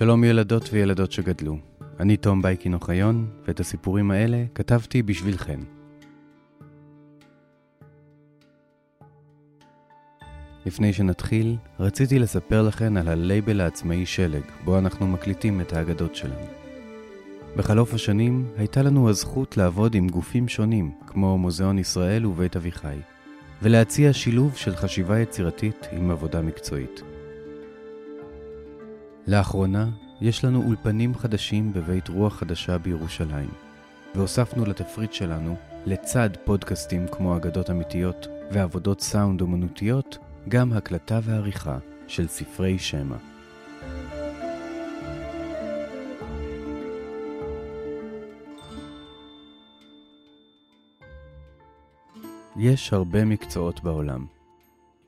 שלום ילדות וילדות שגדלו. אני תום בייקין אוחיון, ואת הסיפורים האלה כתבתי בשבילכם. לפני שנתחיל, רציתי לספר לכם על הלייבל העצמאי שלג, בו אנחנו מקליטים את האגדות שלנו. בחלוף השנים, הייתה לנו הזכות לעבוד עם גופים שונים, כמו מוזיאון ישראל ובית אביחי, ולהציע שילוב של חשיבה יצירתית עם עבודה מקצועית. לאחרונה, יש לנו אולפנים חדשים בבית רוח חדשה בירושלים, והוספנו לתפריט שלנו, לצד פודקאסטים כמו אגדות אמיתיות ועבודות סאונד אומנותיות, גם הקלטה ועריכה של ספרי שמע. יש הרבה מקצועות בעולם.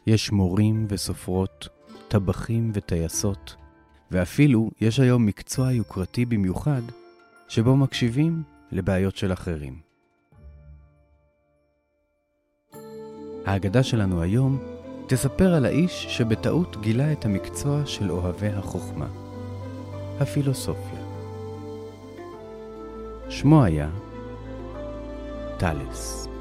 יש מורים וסופרות, טבחים וטייסות, ואפילו יש היום מקצוע יוקרתי במיוחד, שבו מקשיבים לבעיות של אחרים. ההגדה שלנו היום תספר על האיש שבטעות גילה את המקצוע של אוהבי החוכמה, הפילוסופיה. שמו היה טלס.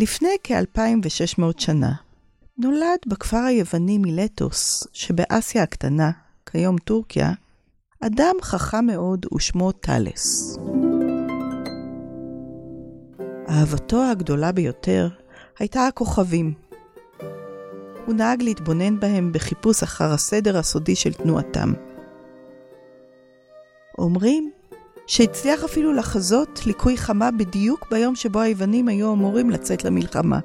לפני כ-2600 שנה נולד בכפר היווני מילטוס שבאסיה הקטנה, כיום טורקיה, אדם חכם מאוד ושמו טלס. אהבתו הגדולה ביותר הייתה הכוכבים. הוא נהג להתבונן בהם בחיפוש אחר הסדר הסודי של תנועתם. אומרים שהצליח אפילו לחזות ליקוי חמה בדיוק ביום שבו היוונים היו אמורים לצאת למלחמה.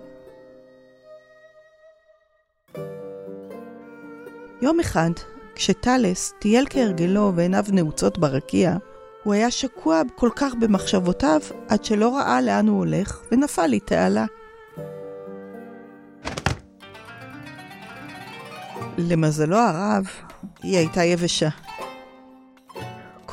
יום אחד, כשטלס טייל כהרגלו ועיניו נעוצות ברקיע, הוא היה שקוע כל כך במחשבותיו עד שלא ראה לאן הוא הולך ונפל לתעלה. למזלו הרב, היא הייתה יבשה.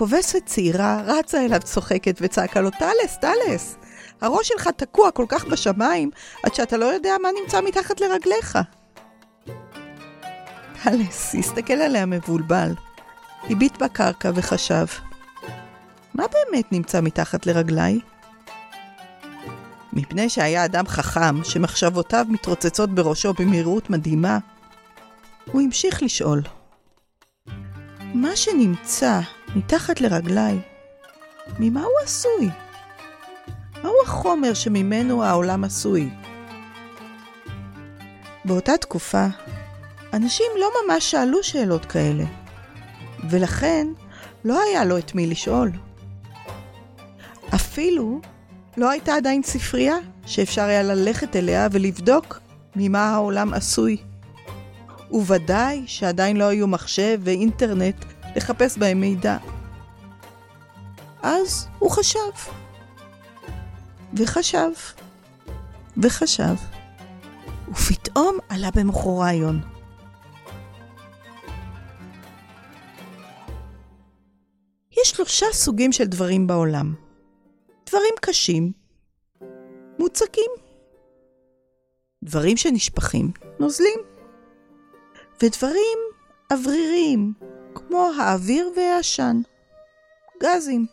כובסת צעירה רצה אליו צוחקת וצעקה לו, טלס, טלס, הראש שלך תקוע כל כך בשמיים, עד שאתה לא יודע מה נמצא מתחת לרגליך. טלס הסתכל עליה מבולבל, הביט בקרקע וחשב, מה באמת נמצא מתחת לרגליי? מפני שהיה אדם חכם שמחשבותיו מתרוצצות בראשו במהירות מדהימה, הוא המשיך לשאול. מה שנמצא מתחת לרגליי, ממה הוא עשוי? מהו החומר שממנו העולם עשוי? באותה תקופה, אנשים לא ממש שאלו שאלות כאלה, ולכן לא היה לו את מי לשאול. אפילו לא הייתה עדיין ספרייה שאפשר היה ללכת אליה ולבדוק ממה העולם עשוי. וודאי שעדיין לא היו מחשב ואינטרנט לחפש בהם מידע. אז הוא חשב. וחשב. וחשב. ופתאום עלה במוחו רעיון. יש שלושה סוגים של דברים בעולם. דברים קשים, מוצקים. דברים שנשפכים, נוזלים. ודברים אווריריים, כמו האוויר והעשן. גזים.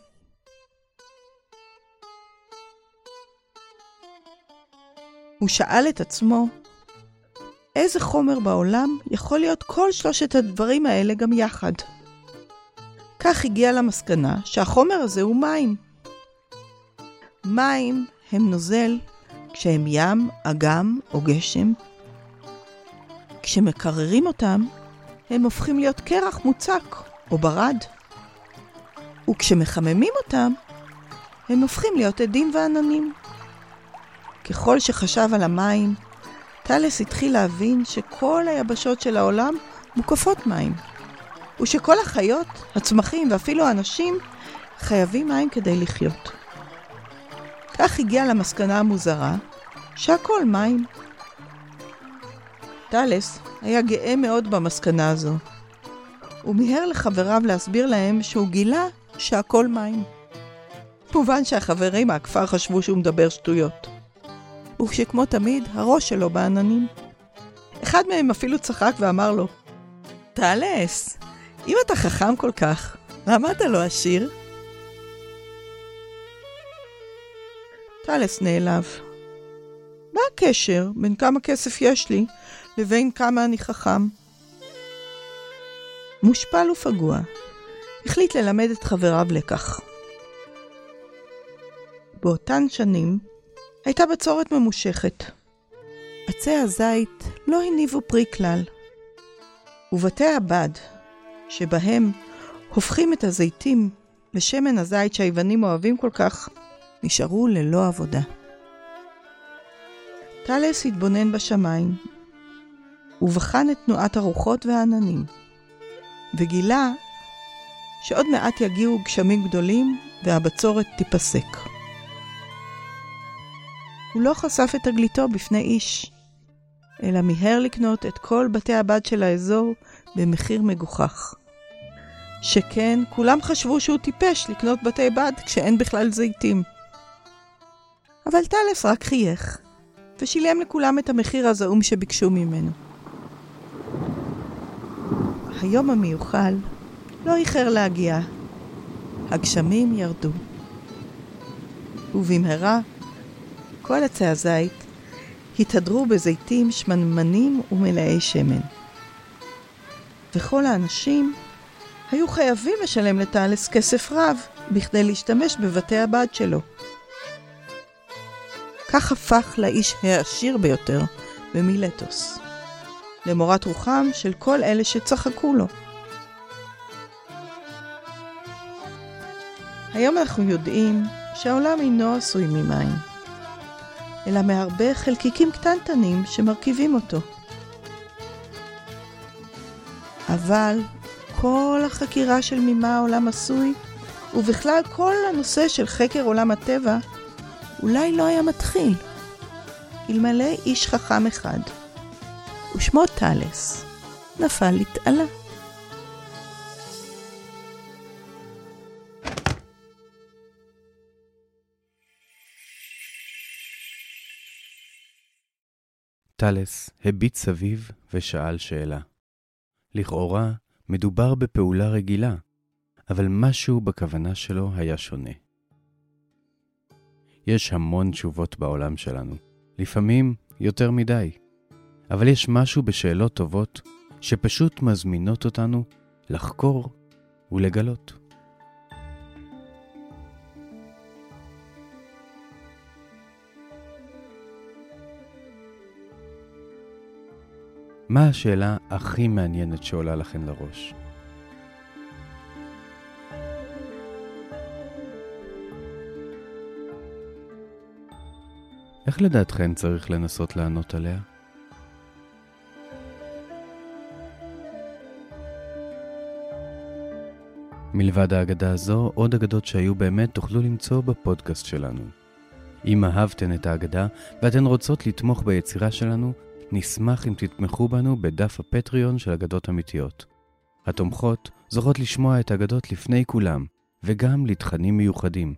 הוא שאל את עצמו, איזה חומר בעולם יכול להיות כל שלושת הדברים האלה גם יחד? כך הגיע למסקנה שהחומר הזה הוא מים. מים הם נוזל כשהם ים, אגם או גשם. כשמקררים אותם, הם הופכים להיות קרח מוצק או ברד. וכשמחממים אותם, הם הופכים להיות עדים ועננים. ככל שחשב על המים, טלס התחיל להבין שכל היבשות של העולם מוקפות מים. ושכל החיות, הצמחים ואפילו האנשים חייבים מים כדי לחיות. כך הגיע למסקנה המוזרה שהכל מים. טלס היה גאה מאוד במסקנה הזו. הוא מיהר לחבריו להסביר להם שהוא גילה שהכל מים. מובן שהחברים מהכפר חשבו שהוא מדבר שטויות. וכשכמו תמיד, הראש שלו בעננים. אחד מהם אפילו צחק ואמר לו, טלס, אם אתה חכם כל כך, למה אתה לא עשיר? טלס נעלב. מה הקשר בין כמה כסף יש לי לבין כמה אני חכם? מושפל ופגוע, החליט ללמד את חבריו לקח. באותן שנים הייתה בצורת ממושכת. עצי הזית לא הניבו פרי כלל, ובתי הבד, שבהם הופכים את הזיתים לשמן הזית שהיוונים אוהבים כל כך, נשארו ללא עבודה. טלס התבונן בשמיים, ובחן את תנועת הרוחות והעננים, וגילה שעוד מעט יגיעו גשמים גדולים והבצורת תיפסק. הוא לא חשף את תגליתו בפני איש, אלא מיהר לקנות את כל בתי הבד של האזור במחיר מגוחך. שכן, כולם חשבו שהוא טיפש לקנות בתי בד כשאין בכלל זיתים. אבל טלס רק חייך, ושילם לכולם את המחיר הזעום שביקשו ממנו. היום המיוחל לא איחר להגיע. הגשמים ירדו. ובמהרה כל עצי הזית התהדרו בזיתים שמנמנים ומלאי שמן. וכל האנשים היו חייבים לשלם לטלס כסף רב בכדי להשתמש בבתי הבד שלו. כך הפך לאיש העשיר ביותר במילטוס, למורת רוחם של כל אלה שצחקו לו. היום אנחנו יודעים שהעולם אינו עשוי ממים, אלא מהרבה חלקיקים קטנטנים שמרכיבים אותו. אבל כל החקירה של ממה העולם עשוי, ובכלל כל הנושא של חקר עולם הטבע, אולי לא היה מתחיל, אלמלא איש חכם אחד, ושמו טלס, נפל לתעלה. טלס הביט סביב ושאל שאלה. לכאורה, מדובר בפעולה רגילה, אבל משהו בכוונה שלו היה שונה. יש המון תשובות בעולם שלנו, לפעמים יותר מדי, אבל יש משהו בשאלות טובות שפשוט מזמינות אותנו לחקור ולגלות. מה השאלה הכי מעניינת שעולה לכם לראש? איך לדעתכן צריך לנסות לענות עליה? מלבד האגדה הזו, עוד אגדות שהיו באמת תוכלו למצוא בפודקאסט שלנו. אם אהבתן את האגדה ואתן רוצות לתמוך ביצירה שלנו, נשמח אם תתמכו בנו בדף הפטריון של אגדות אמיתיות. התומכות זוכות לשמוע את האגדות לפני כולם, וגם לתכנים מיוחדים.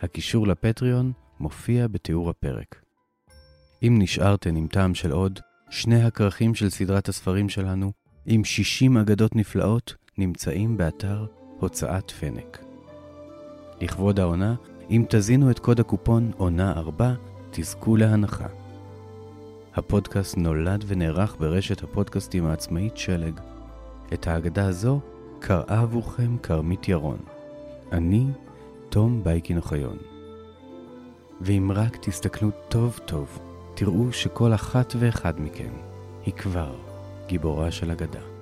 הקישור לפטריון מופיע בתיאור הפרק. אם נשארתן עם טעם של עוד, שני הכרכים של סדרת הספרים שלנו, עם 60 אגדות נפלאות, נמצאים באתר הוצאת פנק. לכבוד העונה, אם תזינו את קוד הקופון עונה 4, תזכו להנחה. הפודקאסט נולד ונערך ברשת הפודקאסטים העצמאית שלג. את ההגדה הזו קראה עבורכם כרמית ירון. אני, תום בייקין אוחיון. ואם רק תסתכלו טוב טוב, תראו שכל אחת ואחד מכם היא כבר גיבורה של אגדה.